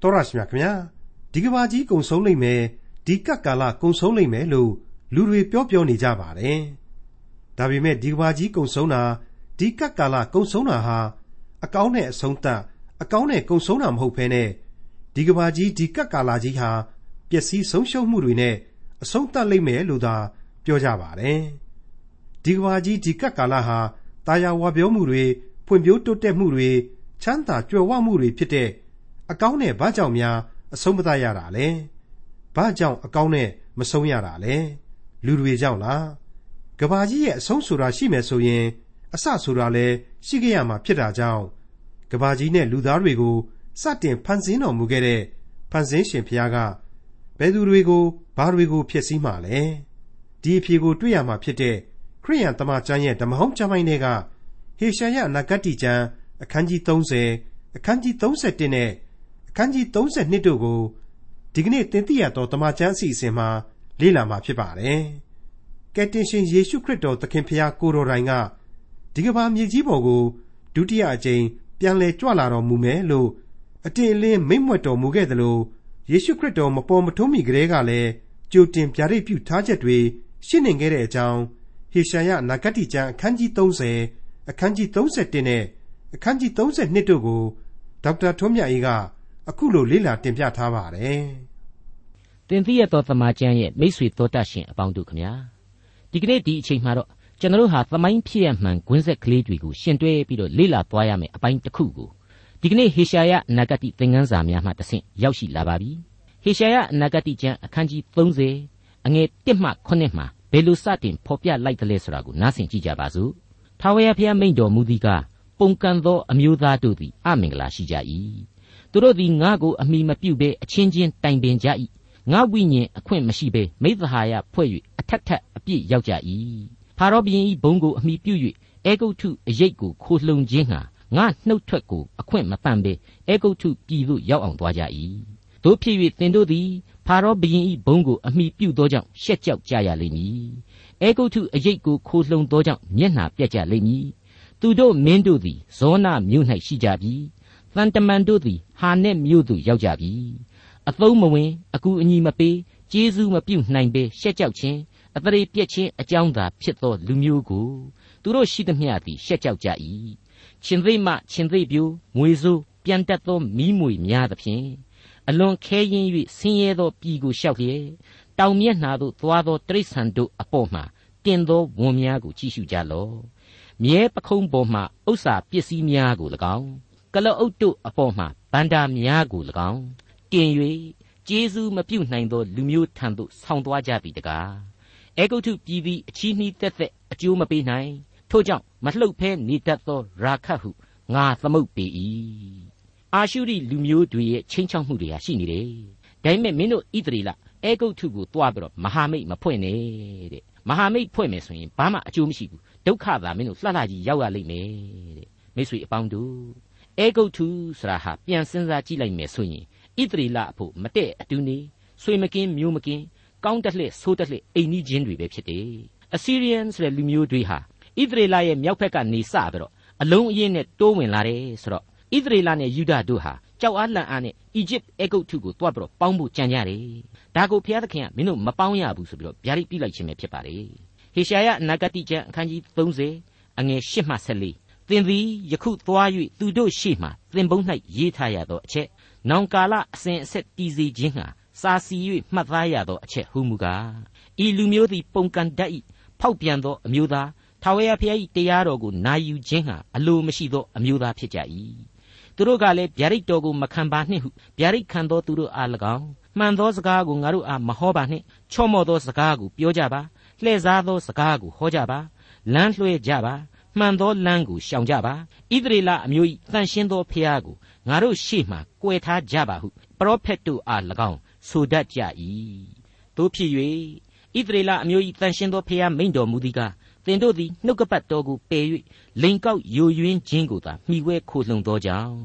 တော်ရရှိမြခင်ဗျာဒီကဘာကြီးကုံဆုံးလိမ့်မယ်ဒီကပ်ကာလကုံဆုံးလိမ့်မယ်လို့လူတွေပြောပြောနေကြပါတယ်ဒါပေမဲ့ဒီကဘာကြီးကုံဆုံးတာဒီကပ်ကာလကုံဆုံးတာဟာအကောင်းနဲ့အဆုံးသတ်အကောင်းနဲ့ကုံဆုံးတာမဟုတ်ဘဲနဲ့ဒီကဘာကြီးဒီကပ်ကာလကြီးဟာပျက်စီးဆုံးရှုံးမှုတွေနဲ့အဆုံးသတ်လိမ့်မယ်လို့သာပြောကြပါတယ်ဒီကဘာကြီးဒီကပ်ကာလဟာတာယာဝပြောမှုတွေဖွံ့ဖြိုးတိုးတက်မှုတွေချမ်းသာကြွယ်ဝမှုတွေဖြစ်တဲ့ အကောင်းနဲ့ဘာကြောင့်များအဆုံးမသတ်ရတာလဲဘာကြောင့်အကောင်းနဲ့မဆုံးရတာလဲလူတွေကြောင့်လားကဘာကြီးရဲ့အဆုံးဆိုတာရှိမယ်ဆိုရင် အစဆိုတာလည်းရှိခဲ့ရမှာဖြစ်တာကြောင့်ကဘာကြီးနဲ့လူသားတွေကိုစတင်ဖန်ဆင်းတော်မူခဲ့တဲ့ဖန်ဆင်းရှင်ဘုရားကဘယ်သူတွေကိုဘာတွေကိုဖျက်ဆီးမှလဲဒီအဖြေကိုတွေ့ရမှာဖြစ်တဲ့ခရိယန်တမန်ကျမ်းရဲ့ဓမ္မဟောင်းကျမ်းပိုင်းတွေကဟေရှာယနဂတိကျမ်းအခန်းကြီး30အခန်းကြီး31နဲ့အ ခန်းကြီး32တို့ကိုဒီကနေ့သင်သိရသောတမန်ကျမ်းအစီအစဉ်မှာလေ့လာမှာဖြစ်ပါတယ်။ကယ်တင်ရှင်ယေရှုခရစ်တော်သခင်ဖျားကိုတော်တိုင်ကဒီကမ္ဘာမြေကြီးပေါ်ကိုဒုတိယအကြိမ်ပြန်လည်ကြွလာတော်မူမယ်လို့အတင်အလင်းမိန့်မွက်တော်မူခဲ့သလိုယေရှုခရစ်တော်မပေါ်မထွန်းမီကလေးကလည်းကြိုတင်ဗျာဒိတ်ပြုထားချက်တွေရှင်းနေခဲ့တဲ့အကြောင်းဟေရှာယနာဂတိကျမ်းအခန်းကြီး30အခန်းကြီး31နဲ့အခန်းကြီး32တို့ကိုဒေါက်တာထွန်းမြတ်အေးက အခုလိုလေ့လာတင်ပြထားပါတယ်။တင်ပြရသောသမာကျမ်းရဲ့မိတ်ဆွေတော်တတ်ရှင်အပေါင်းတို့ခမညာဒီကနေ့ဒီအချိန်မှာတော့ကျွန်တော်တို့ဟာသမိုင်းဖြစ်ရမှန်ဂွင်းဆက်ကလေးတွေကိုရှင်တွဲပြီးတော့လေ့လာသွားရမယ်အပိုင်းတစ်ခုကိုဒီကနေ့ဟေရှာယအနာဂတိသင်ခန်းစာများမှတဆင့်ရောက်ရှိလာပါပြီ။ဟေရှာယအနာဂတိကျမ်းအခန်းကြီး30အငယ်1မှ9မှာဘယ်လိုစတင်ဖော်ပြလိုက်သလဲဆိုတာကိုနားဆင်ကြည့်ကြပါစို့။ထာဝရဘုရားမိန့်တော်မူသည်ကပုန်ကန်သောအမျိုးသားတို့သည်အမင်္ဂလာရှိကြ၏ သူတို့သည်ငါ့ကိုအမိမပြုဘဲအချင်းချင်းတိုင်ပင်ကြ၏ငါဝိညာဉ်အခွင့်မရှိဘဲမိသဟာယဖွဲ့၍အထက်ထက်အပြည့်ရောက်ကြ၏ဖာရောဘုရင်၏ဘုံကိုအမိပြု၍အေဂုတ်ထုအရိတ်ကိုခိုလှုံခြင်းဟာငါနှုတ်ထွက်ကိုအခွင့်မပန်ဘဲအေဂုတ်ထုပြည်သို့ရောက်အောင်သွားကြ၏တို့ဖြစ်၍သင်တို့သည်ဖာရောဘုရင်၏ဘုံကိုအမိပြုသောကြောင့်ရှက်ကြောက်ကြရလိမ့်မည်အေဂုတ်ထုအရိတ်ကိုခိုလှုံသောကြောင့်မျက်နှာပြက်ကြလိမ့်မည်သူတို့မင်းတို့သည်ဇောနမြို့၌ရှိကြပြီ တန်တမန်တို့သည်ဟာနက်မြို့သို့ရောက်ကြပြီအသုံးမဝင်အကူအညီမပေးကျေးဇူးမပြုနိုင်ပေရှက်ကြောက်ခြင်းအတရေပြက်ခြင်းအကြောင်းသာဖြစ်သောလူမျိုးကိုသူတို့ရှိသမျှသည်ရှက်ကြောက်ကြ၏ရှင်သိမရှင်သိပြိုငွေစိုးပြန်တက်သောမီးမွေများသဖြင့်အလွန်ခဲရင်၍ဆင်းရဲသောပြည်ကိုရှောက်လျက်တောင်မျက်နှာသို့သွားသောတိရစ္ဆာန်တို့အပေါ်မှတင်သောဝန်များကိုကြည့်ရှုကြလော့မြဲပခုံးပေါ်မှဥစ္စာပစ္စည်းများကို၎င်း ကလအုပ်တို့အပေါ်မှဗန္တာများကို၎င်းတင်၍ကျေးဇူးမပြုနိုင်သောလူမျိုးထံသို့ဆောင်းသွားကြပြီတကားအေဂုတ်ထုပြည်သည်အချီးနှီးသက်သက်အကျိုးမပေးနိုင်ထို့ကြောင့်မလှုပ်ဖဲနေတတ်သောရာခတ်ဟုငါသမုတ်ပေ၏အာရှုရိလူမျိုးတွေရဲ့ချင်းချောက်မှုတွေဟာရှိနေတယ်ဒါပေမဲ့မင်းတို့ဣသရေလအေဂုတ်ထုကိုတွားပြီးတော့မဟာမိတ်မဖွဲ့နဲ့တဲ့မဟာမိတ်ဖွဲ့မယ်ဆိုရင်ဘာမှအကျိုးမရှိဘူးဒုက္ခသာမင်းတို့လှလှကြီးရောက်ရလိမ့်မယ်တဲ့မိတ်ဆွေအပေါင်းတို့ အဲဂုတ်ထုဆိုတာဟာပြန်စဉ်းစားကြည့်လိုက်မယ်ဆိုရင်ဣသရေလအဖို့မတည့်အတူနေဆွေမကင်းမျိုးမကင်းကောင်းတက်လှဆိုးတက်လှအိမ်ကြီးချင်းတွေပဲဖြစ်တယ်အစီရီယန်ဆိုတဲ့လူမျိုးတွေဟာဣသရေလရဲ့မြောက်ဘက်ကနေစပြီးတော့အလုံးအရင်းနဲ့တိုးဝင်လာတယ်ဆိုတော့ဣသရေလနဲ့ယူဒတို့ဟာကြောက်အားလန့်အားနဲ့အီဂျစ်အဲဂုတ်ထုကိုတွားပြီးတော့ပေါင်းဖို့ကြံကြတယ်ဒါကိုဘုရားသခင်ကမင်းတို့မပေါင်းရဘူးဆိုပြီးတော့ဗျာဒိတ်ပြလိုက်ခြင်းပဲဖြစ်ပါလေဟေရှာယအနာဂတိကျမ်းအခန်းကြီး30အငယ်8မှ14 သင်သည်ယခုသွား၍သူတို့ရှေ့မှသင်ပုံး၌ရေးထားရသောအချက်နောင်ကာလအစဉ်အဆက်တည်စေခြင်းဟာစာစီ၍မှတ်သားရသောအချက်ဟုမူကားဤလူမျိုးသည်ပုန်ကန်တတ်၏ဖောက်ပြန်သောအမျိုးသားထာဝရဘုရား၏တရားတော်ကိုနာယူခြင်းဟာအလိုမရှိသောအမျိုးသားဖြစ်ကြ၏သူတို့ကလည်းဗျာဒိတ်တော်ကိုမခံပါနှင့်ဟုဗျာဒိတ်ခံသောသူတို့အား၎င်းမှန်သောစကားကိုငါတို့အားမဟောပါနှင့်ချော့မော့သောစကားကိုပြောကြပါလှည့်စားသောစကားကိုဟောကြပါလမ်းလွှဲကြပါ မှန်သောလမ်းကိုရှောင်ကြပါဣသရေလအမျိုး၏တန်ရှင်းသောဖျားကိုငါတို့ရှေ့မှကွယ်ထားကြပါဟုပရောဖက်တို့အား၎င်းဆိုတတ်ကြ၏တို့ဖြစ်၍ဣသရေလအမျိုး၏တန်ရှင်းသောဖျားမိန်တော်မူသည်ကားသင်တို့သည်နှုတ်ကပတ်တော်ကိုပယ်၍လိန်ကောက်ယိုယွင်းခြင်းကိုသာမှီဝဲခိုလှုံသောကြောင့်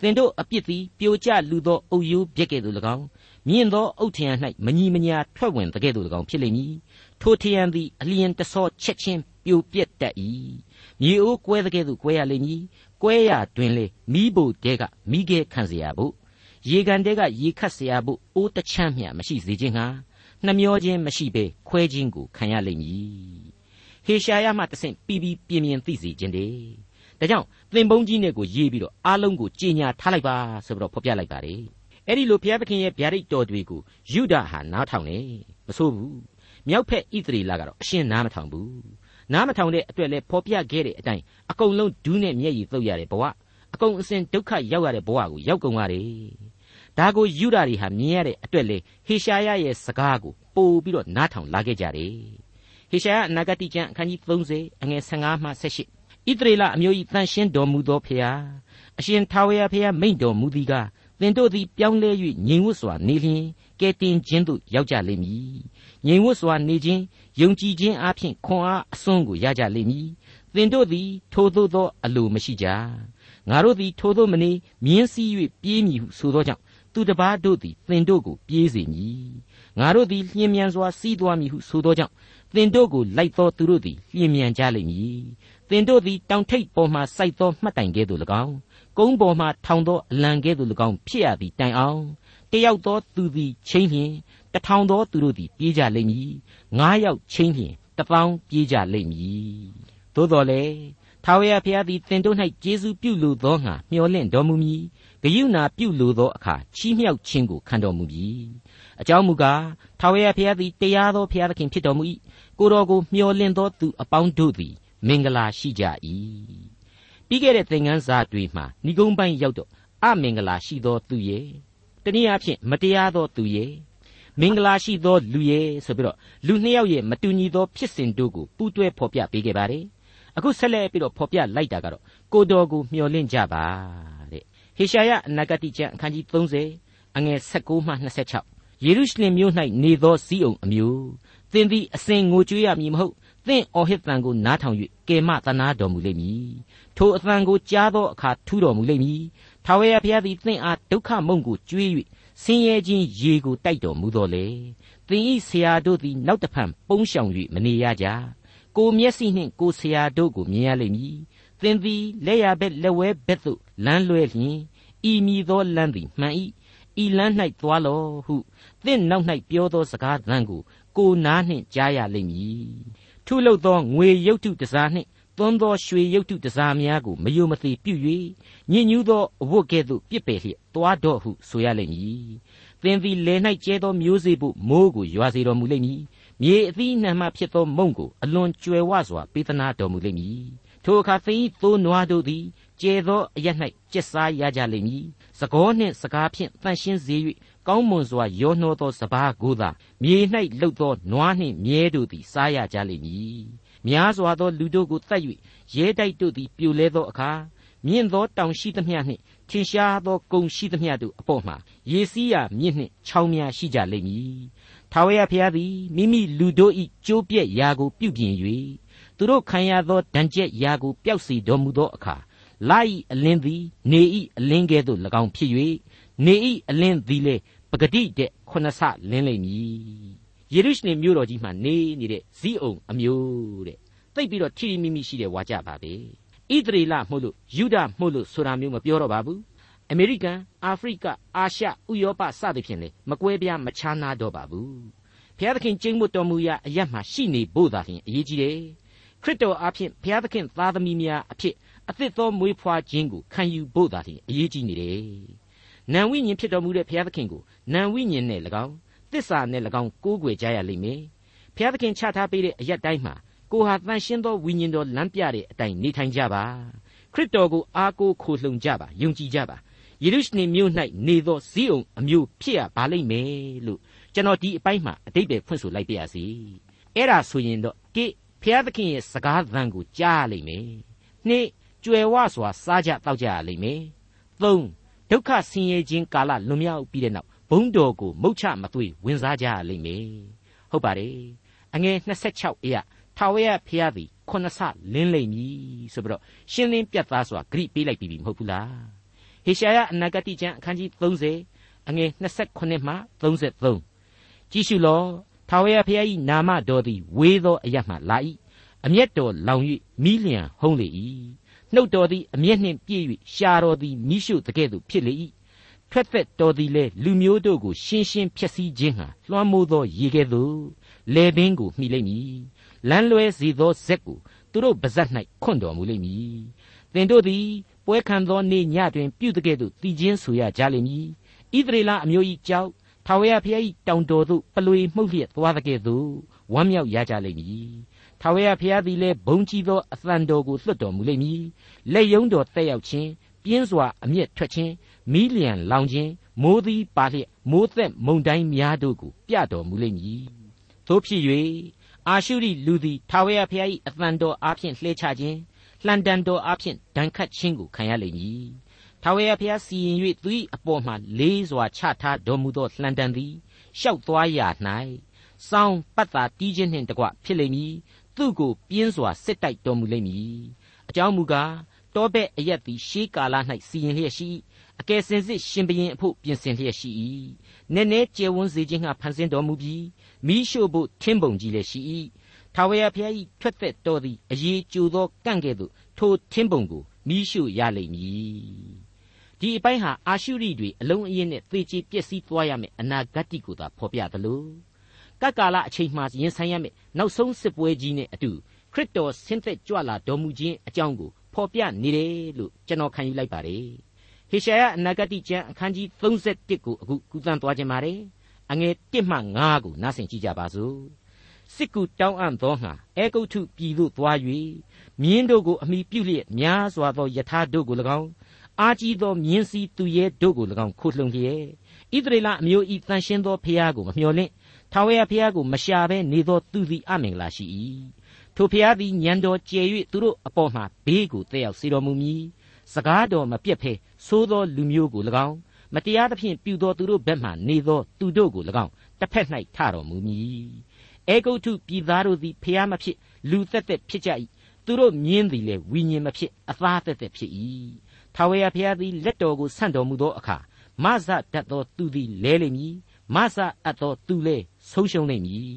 သင်တို့အပြစ်သည်ပြိုကျလူသောအုပ်ရိုးပြက်ကဲ့သို့၎င်းမြင့်သောအုတ်ထရံ၌မညီမညာထွက်ဝင်တကဲ့သို့၎င်းဖြစ်လိမ့်မည်ထိုထရံသည်အလျင်တဆောချက်ချင်း ပြိုပြက်တတ်၏မြေအိုးကွဲတကဲ့သို့ကွဲရလိမ့်မည်ကွဲရတွင်လေမိဖို့တဲကမိခဲခံเสียဖို့ ရေကန်တဲကရေခတ်เสียဖို့အိုးတချမ်းမျှမရှိစေခြင်းဟာနှမျောခြင်းမရှိဘဲခွဲခြင်းကိုခံရလိမ့်မည်ဟေရှာယမှတဆင့်ပြီးပြီးပြင်းပြင်းသိစေခြင်းတည်းဒါကြောင့်သင်ပုံးကြီးနဲ့ကိုရေးပြီးတော့အားလုံးကိုကြည်ညာထားလိုက်ပါဆိုပြီးတော့ဖော်ပြလိုက်ပါတယ်အဲ့ဒီလိုဘုရားသခင်ရဲ့ဗျာဒိတ်တော်တွေကိုယူဒာဟာနားထောင်နေမဆိုးဘူးမြောက်ဖက်ဣသရေလကတော့အရှင်းနားမထောင်ဘူး နားမထောင်တဲ့အတွက်လဲဖော်ပြခဲ့တဲ့အတိုင်းအကုန်လုံးဒူးနဲ့မျက်ရည်သုတ်ရတဲ့ဘဝအကုန်အစင်ဒုက္ခရောက်ရတဲ့ဘဝကိုရောက်ကုန်ရတယ်ဒါကိုယူဒာတွေဟာမြင်ရတဲ့အတွက်လေဟေရှာယရဲ့စကားကိုပို့ပြီးတော့နားထောင်လာခဲ့ကြတယ်ဟေရှာယအနာဂတိကျမ်းအခန်းကြီး30အငယ်15မှ18ဣသရေလအမျိုး၏တန်ရှင်းတော်မူသောဖျားအရှင်ထာဝရဖျားမိန့်တော်မူသည်ကား သင်တို့သည်ပြောင်းလဲ၍ငြိမ်ဝတ်စွာနေလျင်ကဲတင်ခြင်းသို့ရောက်ကြလိမ့်မည်ငြိမ်ဝတ်စွာနေခြင်းယုံကြည်ခြင်းအပြင်ခွန်အားအစွန်းကိုရကြလိမ့်မည်သင်တို့သည်ထိုသို့သောအလိုမရှိကြငါတို့သည်ထိုသို့မနေမြင်းစည်း၍ပြေးမည်ဟုဆိုသောကြောင့်သူတပားတို့သည်သင်တို့ကိုပြေးစေမည်ငါတို့သည်လျင်မြန်စွာစီးသွားမည်ဟုဆိုသောကြောင့်သင်တို့ကိုလိုက်သောသူတို့သည်လျင်မြန်ကြလိမ့်မည်သင်တို့သည်တောင်ထိပ်ပေါ်မှစိုက်သောမှတ်တိုင်ကဲ့သို့၎င်း ကုန်းပေါ်မှထောင်သောအလံကဲ့သို့၎င်းဖြစ်ရသည်တိုင်အောင်တယောက်သောသူသည်ချင်းဖြင့်တထောင်သောသူတို့သည်ပြေးကြလိမ့်မည်ငါးယောက်ချင်းဖြင့်တပေါင်းပြေးကြလိမ့်မည်သို့တော်လေထာဝရဘုရားသည်သင်တို့၌ကျေးဇူးပြုလိုသောငါမျှော်လင့်တော်မူမည်ဂယုဏပြုလိုသောအခါချီးမြှောက်ခြင်းကိုခံတော်မူမည်အကြောင်းမူကားထာဝရဘုရားသည်တရားသောဘုရားသခင်ဖြစ်တော်မူ၏ကိုတော်ကိုမျှော်လင့်သောသူအပေါင်းတို့သည် မင်္ဂလာရှိကြ၏ ပြီးခဲ့တဲ့သင်ခန်းစာတွေမှာဏိဂုံးပိုင်းရောက်တော့အမင်္ဂလာရှိသောသူရဲ့တနည်းအားဖြင့်မတရားသောသူရဲ့မင်္ဂလာရှိသောလူရဲ့ဆိုပြီးတော့လူနှစ်ယောက်ရဲ့မတူညီသောဖြစ်စဉ်တို့ကိုပူးတွဲဖော်ပြပေးခဲ့ပါတယ်အခုဆက်လက်ပြီးတော့ဖော်ပြလိုက်တာကတော့ကိုတော်ကိုမျှော်လင့်ကြပါတဲ့ဟေရှာယအနာဂတိကျမ်းအခန်းကြီး30အငယ်16မှ26ယေရုရှလင်မြို့၌နေသောဇီးအောင်အမျိုးသင်သည်အစဉ်ငိုကြွေးရမည်မဟုတ် သင်အော်ဟစ်တန်ကိုနားထောင်၍ကယ်မသနာတော်မူလိမ့်မည်ထိုအသံကိုကြားသောအခါထူးတော်မူလိမ့်မည်ထာဝရဘုရားသည်သင်အားဒုက္ခမုံကိုကျွေး၍ဆင်းရဲခြင်းရေကိုတိုက်တော်မူတော်လေသင်ဤဆရာတို့သည်နောက်တဖန်ပုန်းရှောင်၍မနေရကြကိုမျက်စိနှင့်ကိုဆရာတို့ကိုမြင်ရလိမ့်မည်သင်သည်လက်ရဘက်လက်ဝဲဘက်သို့လမ်းလွဲလျင်ဤမည်သောလမ်းသည်မှန်၏ဤလမ်း၌သွားလောဟုသင်နောက်၌ပြောသောစကားသံကိုကိုနားနှင့်ကြားရလိမ့်မည် ထုလုပ်သောငွေရုပ်တုတစားနှင့်သွန်းသောရွှေရုပ်တုတစားများကိုမယုံမသိပြု၍ညဉ့်ညူးသောအဝတ်ကဲ့သို့ပြစ်ပယ်လျက်တွားတော့ဟုဆိုရလိမ့်မည်။သင်သည်လေ၌ကျဲသောမျိုးစေ့ဖို့မိုးကိုရွာစေတော်မူလိမ့်မည်။မြေအသီးနှံမှဖြစ်သောမုံကိုအလွန်ကျွယ်ဝစွာပေးသနာတော်မူလိမ့်မည်။ထိုအခါသင်၏သိုးနွားတို့သည်ကျဲသောအရ၌ကျက်စားရကြလိမ့်မည်။စကောနှင့်စကားဖြင့်တန်ရှင်းစေ၍ ကောင်းမွန်စွာရောနှောသောစဘာကိုသာမြေ၌လှုပ်သောနွားနှင့်မြဲတို့သည်စားရကြလိမ့်မည်များစွာသောလူတို့ကိုတတ်၍ရဲတိုက်တို့သည်ပြိုလဲသောအခါမြင့်သောတောင်ရှိသမျှနှင့်ထင်ရှားသောကုန်းရှိသမျှတို့အပေါ်မှာရေစီးရမြင့်နှင့်ချောင်းများရှိကြလိမ့်မည်။ထာဝရဘုရားသည်မိမိလူတို့၏ကြိုးပြက်ရာကိုပြုပြင်၍သူတို့ခံရသောဒဏ်ကျက်ရာကိုပျောက်စေတော်မူသောအခါလာ၏အလင်းသည်နေ၏အလင်းကဲ့သို့၎င်းဖြစ်၍ နေ၏အလင်းသည်လေပဂတိတဲ့ခုနဆလင်းလိမ့်မည်ယေရုရှလင်မြို့တော်ကြီးမှာနေနေတဲ့ဇီးအုံအမျိုးတဲ့သိပ်ပြီးတော့ထီထီမိမိရှိတဲ့ဝါကြပါပဲဣသရေလမှုလို့ယူဒမှုလို့ဆိုတာမျိုးမပြောတော့ပါဘူးအမေရိကန်အာဖရိကအာရှဥရောပစသဖြင့်လေမကွဲပြားမခြားနာတော့ပါဘူးဘုရားသခင်ကျင့်မှုတော်မူရာအရတ်မှာရှိနေဖို့သာလျှင်အရေးကြီးတယ်ခရစ်တော်အားဖြင့်ဘုရားသခင်သားသမီးများအဖြစ်အသစ်သောမွေးဖွားခြင်းကိုခံယူဖို့သာလျှင်အရေးကြီးနေတယ် နံဝိညာဉ်ဖြစ်တော်မူတဲ့ဘုရားသခင်ကိုနံဝိညာဉ်နဲ့၎င်းသစ္စာနဲ့၎င်းကိုးကွယ်ကြရလိမ့်မယ်ဘုရားသခင်ချထားပေးတဲ့အရက်တိုင်းမှာကိုဟာတန်ရှင်းသောဝိညာဉ်တော်လမ်းပြတဲ့အတိုင်းနေထိုင်ကြပါခရစ်တော်ကိုအားကိုးခိုလှုံကြပါယုံကြည်ကြပါယေရုရှလင်မြို့၌နေသောဇီးအောင်အမျိုးဖြစ်ရပါလိမ့်မယ်လို့ကျွန်တော်ဒီအပိုင်းမှာအတိတ်ပဲဖွင့်ဆိုလိုက်ပါရစေအဲ့ဒါဆိုရင်တော့တိဖျားသခင်ရဲ့စကားသံကိုကြားလိမ့်မယ်နှစ်ကြွယ်ဝစွာစားကြတောက်ကြရလိမ့်မယ်သုံး ဒုက္ခဆင်းရဲခြင်းကာလလွန်မြောက်ပြီးတဲ့နောက်ဘုံတော်ကိုမုတ်ချမသွေဝင်စားကြရလိမ့်မယ်ဟုတ်ပါတယ်အငယ်26အရာထာဝရဘုရားသည်ခုနဆလင်းလိမ့်မည်ဆိုပြီးတော့ရှင်းလင်းပြတ်သားစွာဂရိပေးလိုက်ပြီမဟုတ်ဘူးလားဟေရှာယအနာဂတိကျမ်းအခန်းကြီး30အငယ်28မှ33ကြည့်ရှုလောထာဝရဘုရား၏နာမတော်သည်ဝေးသောအရမှလာ၏အမျက်တော်လောင်၍မိလျံဟုံးလေ၏ နှုတ်တော်သည်အမျက်နှင့်ပြည့်၍ရှာတော်သည်မိရှုတကဲ့သို့ဖြစ်လေ၏ထွက်သက်တော်သည်လေလူမျိုးတို့ကိုရှင်းရှင်းဖျက်ဆီးခြင်းဟာလွှမ်းမိုးသောရေကဲ့သို့လေပင်ကိုမှီလိမ့်မည်လမ်းလွဲစေသောဇက်ကိုသူတို့ပါဇက်၌ခွန့်တော်မူလိမ့်မည်သင်တို့သည်ပွဲခံသောနေ့ညတွင်ပြုတကဲ့သို့တည်ခြင်းဆိုရကြလိမ့်မည်ဣသရေလအမျိုး၏ကြောက်ထာဝရဘုရား၏တောင်တော်သို့ပလွေမှုတ်လျက်သွားတဲ့ကဲ့သို့ဝမ်းမြောက်ရကြလိမ့်မည် ထာဝရဘုရားသည်လည်းဘုံကြီးသောအသံတော်ကိုလွှတ်တော်မူလိမ့်မည်လက်ယုံတော်တက်ရောက်ခြင်းပြင်းစွာအမျက်ထွက်ခြင်းမီးလျံလောင်ခြင်းမိုးသီးပါလျက်မိုးသက်မုန်တိုင်းများတို့ကိုပြတော်မူလိမ့်မည်သို့ဖြစ်၍အာရှုရိလူသည်ထာဝရဘုရား၏အသံတော်အားဖြင့်လှဲချခြင်းလှန်တန်တော်အားဖြင့်ဒဏ်ခတ်ခြင်းကိုခံရလိမ့်မည်ထာဝရဘုရားစီရင်၍သူ၏အပေါ်မှလေးစွာချထားတော်မူသောလှန်တန်သည်ရှောက်သွားရာ၌စောင်းပတ်သာတီးခြင်းနှင့်တကွဖြစ်လိမ့်မည် သူ့ကိုပြင်းစွာစစ်တိုက်တော်မူလိမ့်မည်အကြောင်းမူကားတောဘက်အရက်သည်ရှေးကာလ၌စီရင်လျက်ရှိအကယ်စင်စစ်ရှင်ဘရင်အဖို့ပြင်ဆင်လျက်ရှိ၏နည်းနည်းကျယ်ဝန်းစေခြင်းဟာဖန်ဆင်းတော်မူပြီးမိရှုဖို့ထင်းပုံကြီးလည်းရှိ၏ထာဝရဘုရား၏ထွက်သက်တော်သည်အရေးကြိုသောကန့်ကဲ့သို့ထိုထင်းပုံကိုမိရှုရလိမ့်မည်ဒီအပိုင်းဟာအာရှုရိတွေအလုံးအင်းနဲ့သေချေပျက်စီးသွားရမယ်အနာဂတ်တိကိုသာဖော်ပြသလို ကကာလအချိန်မှရင်ဆိုင်ရမယ်နောက်ဆုံးစစ်ပွဲကြီးနဲ့အတူခရစ်တော်ဆင်းသက်ကြွလာတော်မူခြင်းအကြောင်းကိုဖော်ပြနေတယ်လို့ကျွန်တော်ခံယူလိုက်ပါတယ်ဟေရှာယအနာဂတိကျမ်းအခန်းကြီး31ကိုအခုကူးသန်းသွားခြင်းပါတယ်အငယ်1မှ9ကိုနားဆင်ကြည့်ကြပါစို့စစ်ကူတောင်းအံ့သောငါအေဂုတ်ထုပြည်သို့သွား၍မြင်းတို့ကိုအမိပြုလျက်များစွာသောယထာတို့ကို၎င်းအာကြီးသောမြင်းစည်းသူရဲတို့ကို၎င်းခိုလှုံလျက်ဣသရေလအမျိုးဤတန်ရှင်းသောဖျားကိုမမျှော်လင့် ထာဝရဘုရားကိုမရှာဘဲနေသောသူသည်အမင်္ဂလာရှိ၏ထိုဘုရားသည်ညံတော်ကျယ်၍သူတို့အပေါ်မှဘေးကိုတက်ရောက်စေတော်မူမည်စကားတော်မပြတ်ဖဲသိုးသောလူမျိုးကို၎င်းမတရားသဖြင့်ပြုသောသူတို့ဘက်မှနေသောသူတို့ကို၎င်းတစ်ဖက်၌ထတော်မူမည်အေဂုတ်ထုပြည်သားတို့သည်ဖျားမဖြစ်လူသက်သက်ဖြစ်ကြ၏သူတို့မြင်းသည်လည်းဝိညာဉ်မဖြစ်အသားသက်သက်ဖြစ်၏ထာဝရဘုရားသည်လက်တော်ကိုဆန့်တော်မူသောအခါမဆတတ်သောသူသည်လဲလိမ့်မည် မဆအပ်သောသူလည်းဆုံးရှုံးလိမ့်မည်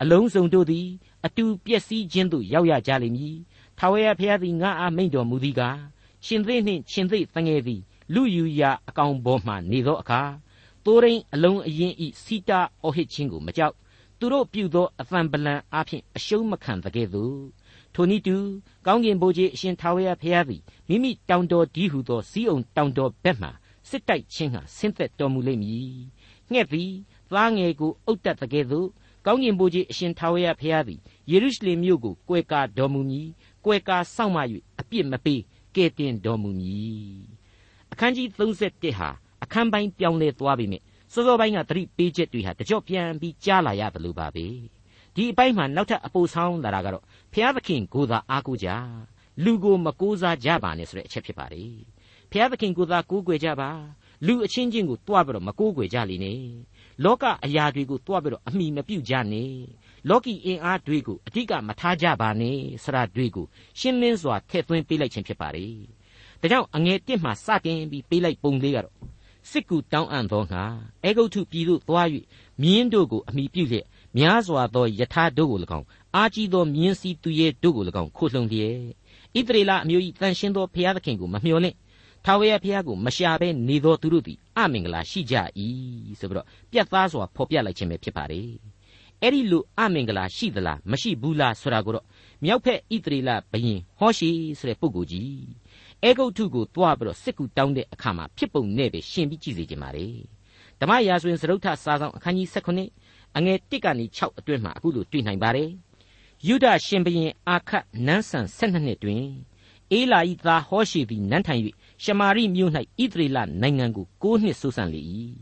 အလုံးစုံတို့သည်အတူပျက်စီးခြင်းသို့ရောက်ရကြလိမ့်မည်ထာဝရဘုရားသည်ငါအားမိန့်တော်မူသည်ကားရှင်သေးနှင့်ရှင်သေးတငယ်သည်လူယူရာအကောင်ပေါ်မှနေသောအခါသိုးရင်းအလုံးအရင်ဤစီတာအော်ဟစ်ခြင်းကိုမကြောက်သူတို့ပြုသောအသံပလံအားဖြင့်အရှုံးမခံတကဲ့သို့ထိုနည်းတူကောင်းကင်ဘိုးကြီးအရှင်ထာဝရဘုရားသည်မိမိတောင်တော်ဒီဟုသောစီးအောင်တောင်တော်ဘက်မှစစ်တိုက်ခြင်းဟာဆင်းသက်တော်မူလိမ့်မည် ငှက်သည်သားငယ်ကိုအုတ်တက်တကဲ့သို့ကောင်းကင်ဘိုးကြီးအရှင်ထာဝရဘုရားသည်ယေရုရှလင်မြို့ကိုကွယ်ကာတော်မူမည်ကွယ်ကာစောင့်မ၍အပြစ်မပေးကယ်တင်တော်မူမည်အခန်းကြီး31ဟာအခန်းပိုင်းပြောင်းလဲသွားပြီမြင့်စောစောပိုင်းကသတိပေးချက်တွေဟာတကြော့ပြန်ပြီးကြားလာရတယ်လို့ပါပဲဒီအပိုင်းမှာနောက်ထပ်အပိုဆောင်လာတာကတော့ဘုရားသခင်ကိုသာအားကိုးကြလူကိုမကိုးစားကြပါနဲ့ဆိုတဲ့အချက်ဖြစ်ပါတယ်ဘုရားသခင်ကိုသာကိုးကွယ်ကြပါ လူအချင်းချင်းကိုတွားပြီးတော့မကိုးကွယ်ကြလိမ့်နဲ့လောကအရာတွေကိုတွားပြီးတော့အမိမပြုတ်ကြနဲ့လောကီအင်အားတွေကိုအတိကမထားကြပါနဲ့ဆရာတွေကိုရှင်းလင်းစွာထည့်သွင်းပေးလိုက်ခြင်းဖြစ်ပါတယ်ဒါကြောင့်အငယ်1မှစတင်ပြီးပေးလိုက်ပုံလေးကတော့စစ်ကူတောင်းအံ့သောငါအေဂုတ်ထုပြည်သို့သွား၍မြင်းတို့ကိုအမိပြုလျက်များစွာသောယထာတို့ကို၎င်းအာကြီးသောမြင်းစည်းသူရဲတို့ကို၎င်းခိုလှုံလျက်ဣသရေလအမျိုး၏တန်ရှင်းသောဘုရားသခင်ကိုမမျှော်လင့် ထာဝရဘုရားကိုမရှာဘဲနေသောသူတို့သည်အမင်္ဂလာရှိကြ၏ဆိုပြီးတော့ပြတ်သားစွာဖော်ပြလိုက်ခြင်းပဲဖြစ်ပါတယ်အဲ့ဒီလိုအမင်္ဂလာရှိသလားမရှိဘူးလားဆိုတာကိုတော့မြောက်ဖက်ဣသရေလဘုရင်ဟောရှိဆိုတဲ့ပုဂ္ဂိုလ်ကြီးအေဂုတ်ထုကိုတွားပြီးတော့စစ်ကူတောင်းတဲ့အခါမှာဖြစ်ပုံနဲ့ပဲရှင်းပြီးကြည့်စေခြင်းပါလေဓမ္မရာဇဝင်စရုပ်ထစာဆောင်အခန်းကြီး16အငယ်1ကနေ6အတွင်းမှာအခုလိုတွေ့နိုင်ပါတယ်ယုဒရှင်ဘုရင်အာခတ်နန်းဆန်12နှစ်တွင်အေလာဤသားဟောရှိသည်နန်းထိုင်၍ ရှမာရိမြို့၌ဣသရေလနိုင်ငံကို9နှစ်ဆိုးဆန့်လေ၏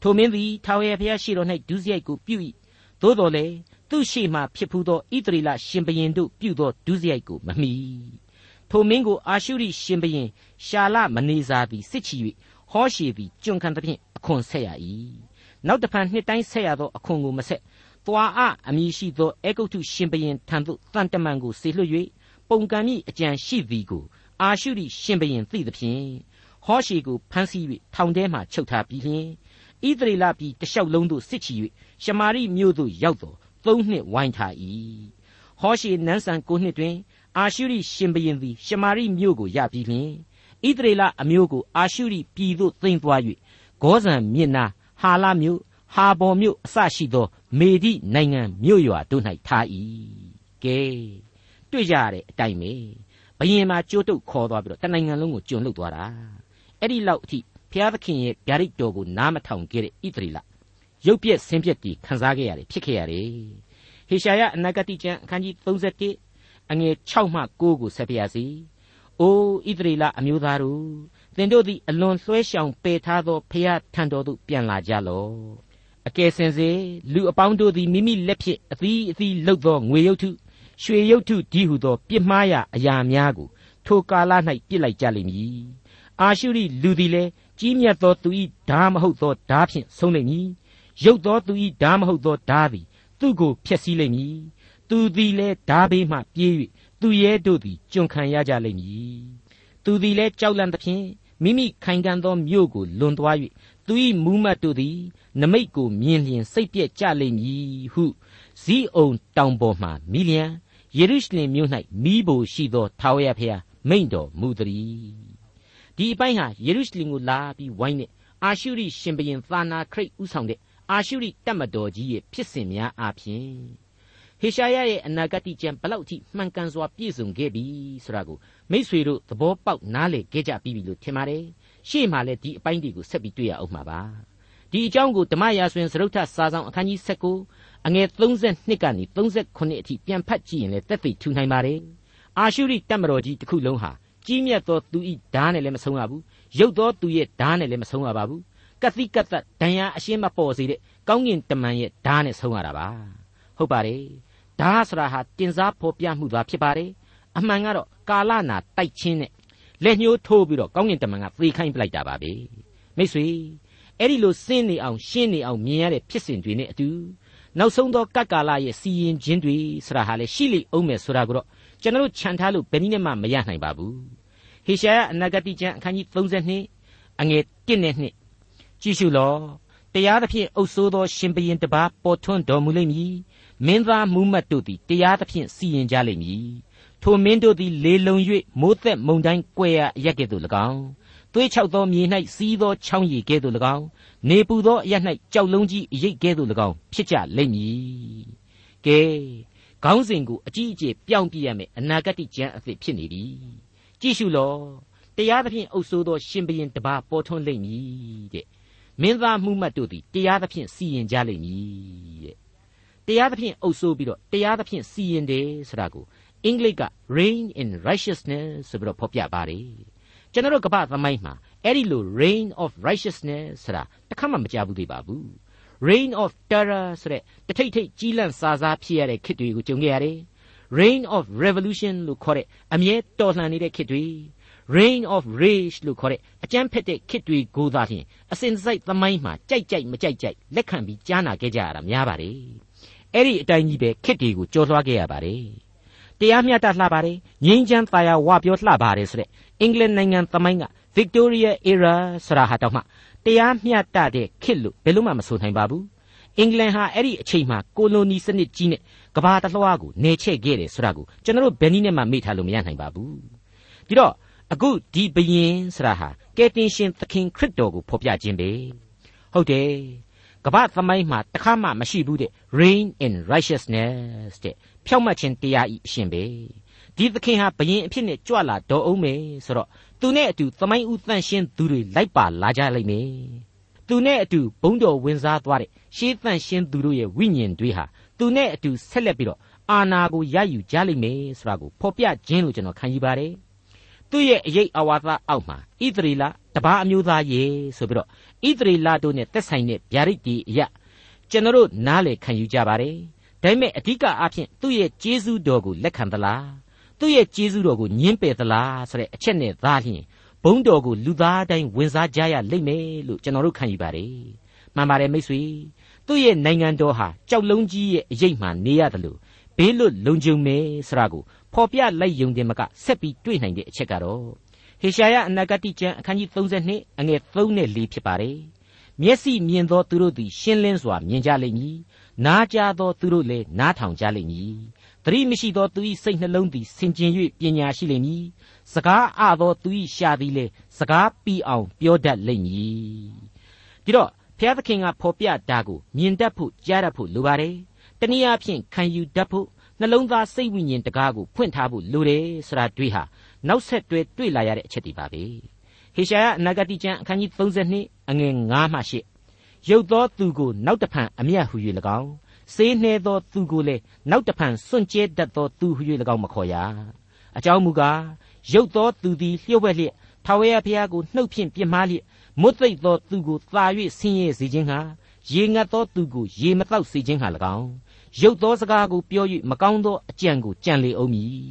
ထိုမင်းသည်ထာဝရဘုရားရှိတော်၌ဒုစရိုက်ကိုပြု၏သို့တော်လည်းသူရှိမှဖြစ်ဖူးသောဣသရေလရှင်ဘုရင်တို့ပြုသောဒုစရိုက်ကိုမမီထိုမင်းကိုအာရှုရိရှင်ဘုရင်ရှာလမနေဇာသည်စစ်ချီ၍ဟောရှေသည်ကျွန်ခံသဖြင့်အခွန်ဆက်ရ၏နောက်တဖန်နှစ်တိုင်းဆက်ရသောအခွန်ကိုမဆက်သွားအအမည်ရှိသောအေဂုတ်ထုရှင်ဘုရင်ထံသို့တန်တမန်ကိုဆေလွှတ်၍ပုံကံမိအကြံရှိသည်ကို အာရှုရိရှင်ဘုရင်သိသဖြင့်ဟောရှေကိုဖမ်းဆီး၍ထောင်ထဲမှချုပ်ထားပြီးလျှင်ဣသရေလပြည်တလျှောက်လုံးသို့စစ်ချီ၍ရှမာရိမြို့သို့ရောက်သောသုံးနှစ်ဝိုင်းထား၏ဟောရှေနန်းဆန်ကိုနှစ်တွင်အာရှုရိရှင်ဘုရင်သည်ရှမာရိမြို့ကိုရပြီးလျှင်ဣသရေလအမျိုးကိုအာရှုရိပြည်သို့သိမ်းသွား၍ဂောဇန်မြစ်နာဟာလမြို့ဟာဘော်မြို့အစရှိသော မေဒီနိုင်ငံမြို့ရွာတို့၌ထား၏ကဲတွေ့ကြရတဲ့အတိုင်းပဲ ဘယင်မှာကြိုးတုပ်ခေါ်သွားပြီးတော့တနိုင်ငံလုံးကိုကျွန်လုသွားတာအဲ့ဒီလောက်အထိဘုရားသခင်ရဲ့ဗျာဒိတ်တော်ကိုနားမထောင်ခဲ့တဲ့ဣသရေလရုပ်ပြက်ဆင်းပြက်တီခံစားခဲ့ရတယ်ဖြစ်ခဲ့ရတယ်ဟေရှာယအနာဂတိကျမ်းအခန်းကြီး31အငယ်6မှ9ကိုဆက်ပြရစီအိုးဣသရေလအမျိုးသားတို့သင်တို့သည်အလွန်လွှဲရှောင်ပယ်ထားသောဖျားထံတော်သို့ပြန်လာကြလော့အကယ်စင်စေလူအပေါင်းတို့သည်မိမိလက်ဖြင့်အသီးအသီးလှုပ်သောငွေရုပ်ထု ရွှေရုပ်ထုဒီဟုသော ပြစ်မှားရာအရာများကို ထိုကာလ၌ပြစ်လိုက်ကြလိမ့်မည်အာရှုရိလူသည်လည်းကြီးမြတ်သောသူ၏ဓာမဟုတ်သောဓာဖြင့်ဆုံးလိမ့်မည်ရုပ်သောသူ၏ဓာမဟုတ်သောဓာသည်သူ့ကိုဖျက်ဆီးလိမ့်မည်သူသည်လည်းဓာဘေးမှပြေး၍သူရဲတို့သည်ကျွန်ခံရကြလိမ့်မည်သူသည်လည်းကြောက်လန့်သဖြင့်မိမိခိုင်ခံ့သောမြို့ကိုလွန်သွား၍သူ၏မူးမတ်တို့သည် နမိတ်ကိုမြင်လျင်စိတ်ပြက်ကြလိမ့်မည်ဟုဇီးအုံတောင်ပေါ်မှမိလျံ ယေရုရှလင်မြို့၌မိဘိုရှိသောထာဝရဘုရားမိန့်တော်မူသည်ဒီအပိုင်းဟာယေရုရှလင်ကိုလာပြီးဝိုင်းတဲ့အာရှုရိရှင်ဘရင်သာနာခရိတ်ဥဆောင်တဲ့အာရှုရိတပ်မတော်ကြီးရဲ့ဖြစ်စဉ်များအပြင်ဟေရှာယရဲ့အနာဂတ်ကျမ်းဘလောက်ထိမှန်ကန်စွာပြည့်စုံခဲ့ပြီဆိုတာကိုမိษွေတို့သဘောပေါက်နားလည်ခဲ့ကြပြီလို့ထင်ပါတယ်ရှေ့မှာလည်းဒီအပိုင်းတွေကိုဆက်ပြီးတွေ့ရအောင်မှာပါ ဒီအကြောင်းကိုဓမ္မရာဇဝင်စရုပ်ထစာဆောင်အခန်းကြီး19အငယ်32ကနေ39အထိပြန်ဖတ်ကြည့်ရင်လည်းသက်သေထူနိုင်ပါတယ်အာရှုရိတပ်မတော်ကြီးတစ်ခုလုံးဟာကြီးမြတ်သောသူဤဓာတ်နဲ့လည်းမဆုံးရဘူးရုပ်သောသူရဲ့ဓာတ်နဲ့လည်းမဆုံးရပါဘူးကတိကတ်ဒဏ်ရာအရှင်းမပေါ်စေတဲ့ကောင်းကင်တမန်ရဲ့ဓာတ်နဲ့ဆုံးရတာပါဟုတ်ပါတယ်ဓာတ်ဆိုတာဟာတင်စားဖော်ပြမှုသာဖြစ်ပါတယ်အမှန်ကတော့ကာလနာတိုက်ချင်းနဲ့လက်ညှိုးထိုးပြီးတော့ကောင်းကင်တမန်ကသေခိုင်းပလိုက်တာပါပဲမိတ်ဆွေ အဲ့ဒီလိုစင်းနေအောင်ရှင်းနေအောင်မြင်ရတဲ့ဖြစ်စဉ်တွေနဲ့အတူနောက်ဆုံးသောကပ်ကာလရဲ့စီရင်ခြင်းတွေဆိုတာဟာလေရှိလိမ့်အောင်မယ်ဆိုတာကိုတော့ကျွန်တော်ခြံထားလို့ဘယ်နည်းနဲ့မှမရနိုင်ပါဘူးဟေရှာယအနာဂတိကျမ်းအခန်းကြီး32အငယ်1နဲ့2ကြည့်ရှုလောတရားသဖြင့်အုပ်ဆိုးသောရှင်ဘရင်တပါးပေါ်ထွန်းတော်မူလိမ့်မည်မင်းသားမူးမတ်တို့သည်တရားသဖြင့်စီရင်ကြလိမ့်မည်ထိုမင်းတို့သည်လေလုံ၍မိုးသက်မုန်တိုင်းကွဲရအရက်ကဲ့သို့၎င်း သွေးချောက်သောမြေ၌စီးသောချောင်းရည်ကဲ့သို့၎င်းနေပူသောအရ၌ကြောက်လုံးကြီးအရိပ်ကဲ့သို့၎င်းဖြစ်ကြလိမ့်မည်ကဲခေါင်းစဉ်ကိုအကြီးအကျယ်ပြောင်းပြရမယ်အနာဂတ်ကျမ်းအသစ်ဖြစ်နေပြီကြည့်ရှုလောတရားသဖြင့်အုပ်ဆိုးသောရှင်ဘရင်တပါးပေါ်ထွန်းလိမ့်မည်တဲ့မင်းသားမှုမှတ်တို့သည်တရားသဖြင့်စီရင်ကြလိမ့်မည်တဲ့တရားသဖြင့်အုပ်ဆိုးပြီးတော့တရားသဖြင့်စီရင်တယ်ဆိုတာကိုအင်္ဂလိပ်က reign in righteousness ဆိုပြီးတော့ဖော်ပြပါတယ် ကျွန်တော်တို့ကပ္ပသမိုင်းမှာအဲ့ဒီလို reign of righteousness ဆိုတာတခါမှမကြားဘူးသေးပါဘူး reign of terror ဆိုတဲ့တထိတ်ထိတ်ကြီးလန့်စာစားဖြစ်ရတဲ့ခေတ်တွေကိုကြုံခဲ့ရတယ် reign of revolution လို့ခေါ်တဲ့အမြဲတော်လှန်နေတဲ့ခေတ်တွေ reign of rage လို့ခေါ်တဲ့အကြမ်းဖက်တဲ့ခေတ်တွေကိုသာလျှင်အစဉ်စိုက်သမိုင်းမှာကြိုက်ကြိုက်မကြိုက်ကြိုက်လက်ခံပြီးကြားနာခဲ့ကြရတာများပါတယ်အဲ့ဒီအတိုင်းကြီးပဲခေတ်တွေကိုကြော်လွှားခဲ့ရပါတယ်တရားမျှတလှပါတယ်ငြိမ်းချမ်းသာယာဝပြောလှပါတယ်ဆိုတဲ့ အင်္ဂလန်နိုင်ငံသမိုင်းက Victoria era ဆိုတာဟာတော့မှတရားမျှတတဲ့ခေတ်လို့ဘယ်လို့မှမဆိုနိုင်ပါဘူးအင်္ဂလန်ဟာအဲ့ဒီအချိန်မှာကိုလိုနီစနစ်ကြီးနဲ့ကဘာတလွှားကိုနေချဲ့ခဲ့တယ်ဆိုတာကိုကျွန်တော်တို့ဘယ်နည်းနဲ့မှမေ့ထားလို့မရနိုင်ပါဘူးဒီတော့အခုဒီဘယင်ဆိုတာဟာကယ်တင်ရှင်သခင်ခရစ်တော်ကိုဖော်ပြခြင်းပဲဟုတ်တယ်ကမ္ဘာသမိုင်းမှာတခါမှမရှိဘူးတဲ့ reign in righteousness တဲ့ဖြောက်မှတ်ခြင်းတရားဤအရှင်ပဲ ဒီသခင်ဟာဘယင်အဖြစ်နဲ့ကြွလာတော်အောင်မယ်ဆိုတော့သူနဲ့အတူသမိုင်းဥတန့်ရှင်းသူတွေလိုက်ပါလာကြလိမ့်မယ်သူနဲ့အတူဘုံတော်ဝင်စားသွားတဲ့ရှေးတန့်ရှင်းသူတို့ရဲ့ဝိညာဉ်တွေဟာသူနဲ့အတူဆက်လက်ပြီးတော့အာနာကိုရယူကြလိမ့်မယ်ဆိုတာကိုဖော်ပြခြင်းလို့ကျွန်တော်ခံယူပါတယ်သူ့ရဲ့အရေးအဝါသအောက်မှာဣသရေလတပါးအမျိုးသားရေဆိုပြီးတော့ဣသရေလတို့နဲ့သက်ဆိုင်တဲ့ဗျာဒိတ်ဒီအရာကျွန်တော်တို့နားလေခံယူကြပါတယ်ဒါပေမဲ့အဓိကအားဖြင့်သူ့ရဲ့ကျေးဇူးတော်ကိုလက်ခံသလား သူ့ရဲ့ကျေးဇူးတော်ကိုညှင်းပယ်သလားဆိုတဲ့အချက်နဲ့သားလျှင်ဘုံတော်ကိုလူသားတိုင်းဝင်စားကြရလိမ့်မယ်လို့ကျွန်တော်တို့ခံယူပါတယ်မှန်ပါတယ်မိတ်ဆွေသူ့ရဲ့နိုင်ငံတော်ဟာကြောက်လုံးကြီးရဲ့အရေးမှနေရတယ်လို့ဘေးလွတ်လုံခြုံမယ်ဆိုတာကိုဖော်ပြလိုက်ယုံတယ်မကဆက်ပြီးတွေ့နိုင်တဲ့အချက်ကတော့ဟေရှာယအနာဂတိကျမ်းအခန်းကြီး32အငယ်3နဲ့4ဖြစ်ပါတယ်မျက်စိမြင်သောသူတို့သည်ရှင်းလင်းစွာမြင်ကြလိမ့်မည်နားကြားသောသူတို့လည်းနားထောင်ကြလိမ့်မည် သတိမရှိသောသူ၏စိတ်နှလုံးသည်ဆင်ခြင်၍ပညာရှိလိမ့်မည်စကားအသောသူ၏ရှာသည်လည်းစကားပြီးအောင်ပြောတတ်လိမ့်မည်ဒီတော့ဘုရားသခင်ကဖော်ပြတာကိုမြင်တတ်ဖို့ကြားတတ်ဖို့လိုပါတယ်တနည်းအားဖြင့်ခံယူတတ်ဖို့နှလုံးသားစိတ်ဝိညာဉ်တကားကိုဖွင့်ထားဖို့လိုတယ်ဆိုတာတွေ့ဟာနောက်ဆက်တွဲတွေ့လာရတဲ့အချက်တွေပါပဲဟေရှာယအနာဂတိကျမ်းအခန်းကြီး32အငယ်9မှ8ရုပ်သောသူကိုနောက်တဖန်အမျက်ဟူ၍၎င်း စေးနှဲသောသူကိုလည်းနောက်တဖန်စွန့်ကြဲတတ်သောသူဟူ၍၎င်းမခေါ်ရအကြောင်းမူကားရုပ်သောသူသည်လျှို့ဝှက်လျက်ထာဝရဘုရားကိုနှုတ်ဖြင့်ပြစ်မှားလျက်မွတ်သိပ်သောသူကိုသာ၍ဆင်းရဲစေခြင်းဟာရေငတ်သောသူကိုရေမတော့စေခြင်းဟာ၎င်းရုပ်သောစကားကိုပြော၍မကောင်းသောအကြံကိုကြံလေအောင်မည်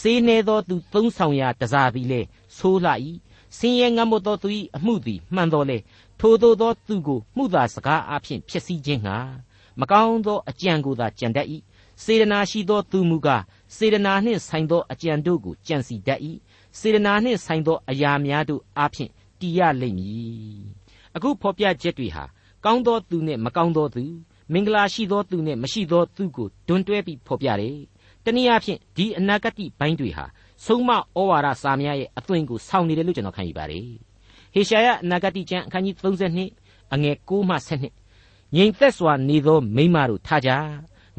စေးနှဲသောသူသုံးဆောင်ရာတစားသည်လေဆိုးလှ၏ဆင်းရဲငတ်မသောသူ၏အမှုသည်မှန်တော်လေထိုသို့သောသူကိုမှုသာစကားအဖြစ်ဖြစ်စည်းခြင်းဟာ မကောင်းသောအကြံကိုသာကြံတတ်၏စေတနာရှိသောသူမူကားစေတနာနှင့်ဆိုင်သောအကြံတို့ကိုကြံစီတတ်၏စေတနာနှင့်ဆိုင်သောအရာများတို့အဖြစ်တည်ရလိမ့်မည်အခုဖော်ပြချက်တွေဟာကောင်းသောသူနဲ့မကောင်းသောသူမင်္ဂလာရှိသောသူနဲ့မရှိသောသူကိုတွန်းတွဲပြီးဖော်ပြတယ်တနည်းအားဖြင့်ဒီအနာဂတ်ဘိုင်းတွေဟာဆုံးမဩဝါဒစာများရဲ့အသွင်ကိုဆောင်နေတယ်လို့ကျွန်တော်ခံယူပါတယ်ဟေရှာယအနာဂတ်ကျမ်းအခန်းကြီး32အငယ်6မှ7 ငြိမ်သက်စွာနေသောမိမတို့ထားကြ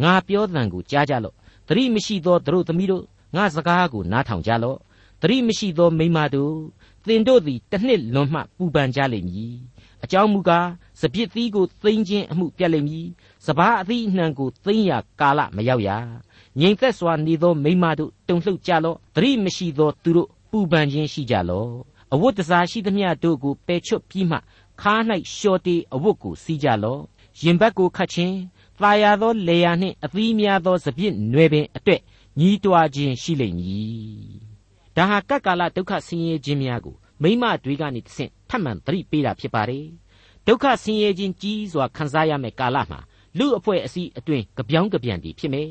ငါပြောသံကိုကြားကြလော့သတိမရှိသောသူတို့သမီးတို့ငါစကားကိုနားထောင်ကြလော့သတိမရှိသောမိမတို့သင်တို့သည်တစ်နှစ်လွန်မှပူပန်ကြလိမ့်မည်အကြောင်းမူကားစပြစ်သီးကိုသိမ်းခြင်းအမှုပြတ်လိမ့်မည်စပားအသီးအနှံကိုသိမ်းရာကာလမရောက်ရငြိမ်သက်စွာနေသောမိမတို့တုန်လှုပ်ကြလော့သတိမရှိသောသူတို့ပူပန်ခြင်းရှိကြလော့အဝတ်တစားရှိသမျှတို့ကိုပယ်ချွတ်ပြီးမှခါး၌လျှော်တေအဝတ်ကိုစီးကြလော့ ရင်ဘတ်ကိုခတ်ခြင်းသာယာသောလေယာနှင့်အသီးများသောစပြစ်နွယ်ပင်အတွက်ညီးတွားခြင်းရှိလိမ့်မည်ဒါဟာကပ်ကာလဒုက္ခဆင်းရဲခြင်းများကိုမိမတွေကနေတဆင့်ထပ်မံသတိပေးတာဖြစ်ပါတယ်ဒုက္ခဆင်းရဲခြင်းကြီးစွာခံစားရမယ့်ကာလမှာလူအဖွဲ့အစည်းအတွင်းကြပြောင်းကြပြန်တည်ဖြစ်မယ်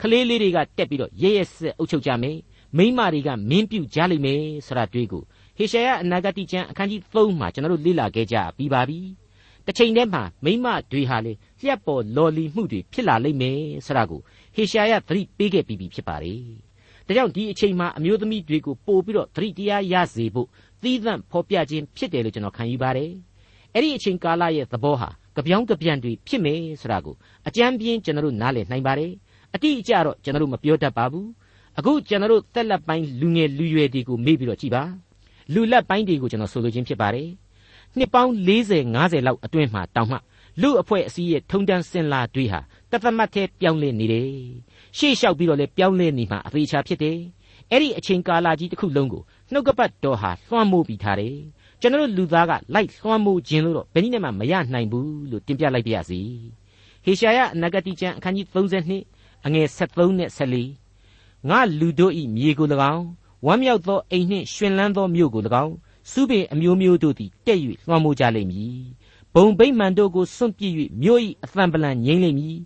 ကလေးလေးတွေကတက်ပြီးတော့ရဲရဲဆက်အုပ်ချုပ်ကြမယ်မိမတွေကမင်းပြုတ်ကြလိမ့်မယ်ဆိုတာတွေ့ကိုဟေရှာယအနာဂတိကျမ်းအခန်းကြီး3မှာကျွန်တော်တို့လေ့လာခဲ့ကြပြီးပါပြီ တစ်ချိန်တည်းမှာမိမတွေဟာလေလျှက်ပေါ်လော်လီမှုတွေဖြစ်လာလိမ့်မယ်ဆိုတာကိုဟေရှာယသတိပေးခဲ့ပြီးပြီဖြစ်ပါတယ်ဒါကြောင့်ဒီအချိန်မှာအမျိုးသမီးတွေကိုပို့ပြီးတော့သတိတရားရစေဖို့သီးသန့်ဖော်ပြခြင်းဖြစ်တယ်လို့ကျွန်တော်ခံယူပါတယ်အဲ့ဒီအချိန်ကာလရဲ့သဘောဟာကြပြောင်းကြပြန်တွေဖြစ်မယ်ဆိုတာကိုအကြမ်းပြင်းကျွန်တော်တို့နားလည်နိုင်ပါတယ်အတိအကျတော့ကျွန်တော်တို့မပြောတတ်ပါဘူးအခုကျွန်တော်တို့တက်လက်ပိုင်းလူငယ်လူရွယ်တွေကိုမေ့ပြီးတော့ကြည်ပါလူလက်ပိုင်းတွေကိုကျွန်တော်ဆိုလိုခြင်းဖြစ်ပါတယ် နှစ်ပေါင်း40 50လောက်အတွင်းမှာတောင်မှလူအဖွဲ့အစည်းရဲ့ထုံတန်းစင်လာတွေဟာတသမတ်သေးပြောင်းလဲနေတယ်ရှေ့လျှောက်ပြီးတော့လဲပြောင်းလဲနေမှာအသေးချာဖြစ်တယ်အဲ့ဒီအချိန်ကာလကြီးတစ်ခုလုံးကိုနှုတ်ကပတ်တော်ဟာလွှမ်းမိုးပြီးထားတယ်ကျွန်တော်လူသားကလိုက်လွှမ်းမိုးခြင်းလို့တော့ဘယ်နည်းနဲ့မှမရနိုင်ဘူးလို့တင်ပြလိုက်ပါရစေဟေရှာယအနာဂတိကျမ်းအခန်းကြီး32အငယ်73နဲ့74ငါလူတို့ဤမြေကို၎င်းဝမ်းမြောက်သောအိမ်နှင့်ရှင်လန်းသောမြို့ကို၎င်း စုပင်အမျိုးမျိုးတို့သည်တက်၍လွှမ်းမိုးကြလိမ့်မည်ဘုံဗိမ္မာန်တို့ကိုစွန့်ပစ်၍မြို့၏အသံပလံငြိမ့်လိမ့်မည်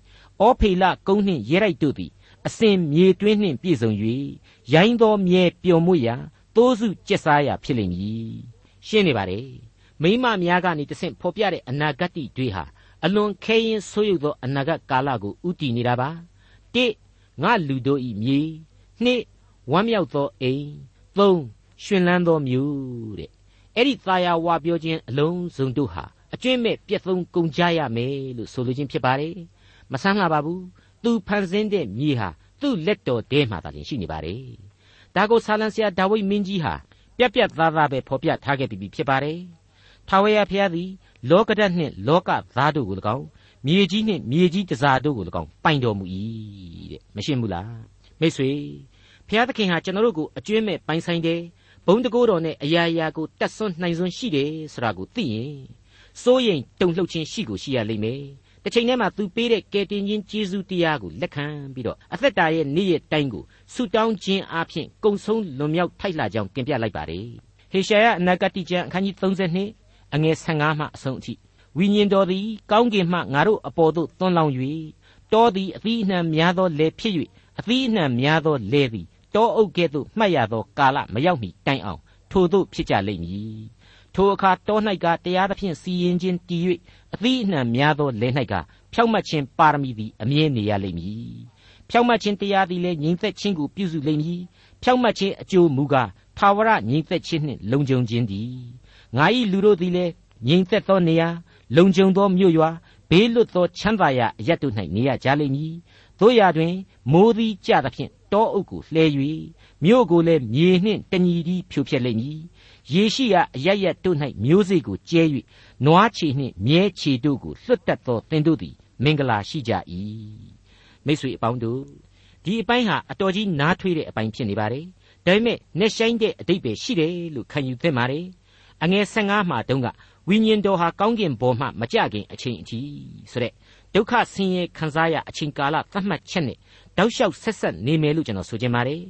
ဩဖေလကုန်းနှင့်ရဲရိုက်တို့သည်အစဉ်မြေတွင်းနှင့်ပြည့်စုံ၍ရိုင်းသောမြဲပျော်မွေ့ရာသိုးစုကျက်စားရာဖြစ်လိမ့်မည်ရှင်းနေပါတယ်မိမများကနေတဆင့်ဖော်ပြတဲ့အနာဂတ်တွေဟာအလွန်ခဲရင်ဆိုးရုပ်သောအနာဂတ်ကာလကိုဥတည်နေတာပါ၁ငါလူတို့ဤမြေ၂ဝမ်းမြောက်သောအိမ်၃ ရှင်လန်းသောမြို့တဲ့အဲ့ဒီသာယာဝပြောခြင်းအလုံးစုံတို့ဟာအကျွင့်မဲ့ပြက်သုံးကုန်ကြရမယ်လို့ဆိုလိုခြင်းဖြစ်ပါတယ်မဆန်းလာပါဘူးသူဖန်ဆင်းတဲ့မြေဟာသူ့လက်တော်ထဲမှာသာလျှင်ရှိနေပါတယ်ဒါကိုဆာလံဆရာဒါဝိဒ်မင်းကြီးဟာပြက်ပြက်သားသားပဲဖော်ပြထားခဲ့ပြီးဖြစ်ပါတယ်ထာဝရဘုရားသည်လောကဓာတ်နှင့်လောကသားတို့ကို၎င်းမြေကြီးနှင့်မြေကြီးတစားတို့ကို၎င်းပိုင်တော်မူ၏တဲ့မရှင်းဘူးလားမိတ်ဆွေဘုရားသခင်ဟာကျွန်တော်တို့ကိုအကျွင့်မဲ့ပိုင်ဆိုင်တယ် ဘုံတကိုးတော်နဲ့အရာရာကိုတတ်ဆွမ်းနိုင်စွမ်းရှိတယ်ဆိုတာကိုသိရင်စိုးရိမ်တုန်လှုပ်ခြင်းရှိကိုရှိရလိမ့်မယ်တစ်ချိန်တည်းမှာသူပေးတဲ့ကယ်တင်ခြင်းကျေးဇူးတရားကိုလက်ခံပြီးတော့အသက်တာရဲ့နေ့ရက်တိုင်းကိုဆုတောင်းခြင်းအပြင်ကုံဆုံးလွန်မြောက်ထိုက်လာကြောင်းတင်ပြလိုက်ပါတယ်ဟေရှာယအနာဂတိကျမ်းအခန်းကြီး32အငယ်15မှအဆုံးအထိဝိညာဉ်တော်သည်ကောင်းကင်မှငါတို့အပေါ်သို့သွန်းလောင်း၍တောသည်အသီးအနှံများသောလယ်ဖြစ်၍အသီးအနှံများသောလယ်သည် တောအုပ်ကဲ့သို့မှတ်ရသောကာလမရောက်မီတိုင်အောင်ထိုသို့ဖြစ်ကြလိမ့်မည်ထိုအခါတော၌ကတရားသဖြင့်စီရင်ခြင်းတည်၍အသီးအနှံများသောလယ်၌ကဖြောက်မှတ်ခြင်းပါရမီသည်အမြဲနေရလိမ့်မည်ဖြောက်မှတ်ခြင်းတရားသည်လည်းငြိမ်သက်ခြင်းကိုပြုစုလိမ့်မည်ဖြောက်မှတ်ခြင်းအကျိုးမူကားသာဝရငြိမ်သက်ခြင်းနှင့်လုံခြုံခြင်းသည်ငါ၏လူတို့သည်လည်းငြိမ်သက်သောနေရာလုံခြုံသောမြို့ရွာဘေးလွတ်သောချမ်းသာရာအရတ်တို့၌နေရကြလိမ့်မည်တို့ရတွင်မိုးသည်ကြသဖြင့် တောအုပ်ကိုလှဲ၍မြို့ကိုလည်းမြေနှင့်တညီသည်ဖြိုဖျက်လိမ့်မည်ရေရှိရာအရရတို့၌မျိုးစေ့ကိုကျဲ၍နွားချီနှင့်မြဲချီတို့ကိုလွတ်တတ်သောသင်တို့သည် မင်္ဂလာရှိကြ၏မိတ်ဆွေအပေါင်းတို့ဒီအပိုင်းဟာအတော်ကြီးနားထွေးတဲ့အပိုင်းဖြစ်နေပါတယ်ဒါပေမဲ့နှက်ဆိုင်တဲ့အတိတ်ပဲရှိတယ်လို့ခံယူသင့်ပါတယ်အငယ်15မှာတုန်းကဝိညာဉ်တော်ဟာကောင်းကင်ဘုံမှမကြခင်အချိန်အထိဆိုတဲ့ဒုက္ခဆင်းရဲခံစားရအချိန်ကာလသတ်မှတ်ချက်နဲ့ တောက်လျှောက်ဆက်ဆက်နေမယ်လို့ကျွန်တော်ဆိုချင်ပါတယ်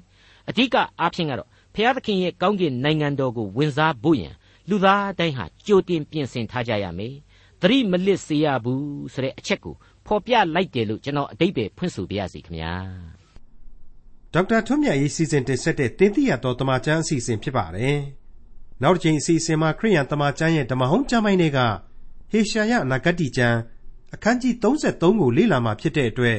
အဓိကအားဖြင့်ကတော့ဖျားသခင်ရဲ့ကောင်းကင်နိုင်ငံတော်ကိုဝင်စားဖို့ရန်လူသားတိုင်းဟာကြိုတင်ပြင်ဆင်ထားကြရမယ်သတိမလစ်စေရဘူးဆိုတဲ့အချက်ကိုဖော်ပြလိုက်တယ်လို့ကျွန်တော်အတိတ်ပဲဖွင့်ဆိုပြရစီခင်ဗျာဒေါက်တာထွန်းမြတ်ရေးစီစဉ်တင်ဆက်တဲ့တင်ပြရတော်တမချန်းအစီအစဉ်ဖြစ်ပါတယ်နောက်တစ်ချိန်အစီအစဉ်မှာခရိယန်တမချန်းရဲ့ဓမ္မဟောင်းကျမ်းပိုင်းတွေကဟေရှာယအနာဂတ်ကျမ်းအခန်းကြီး33ကိုလေ့လာမှဖြစ်တဲ့အတွက်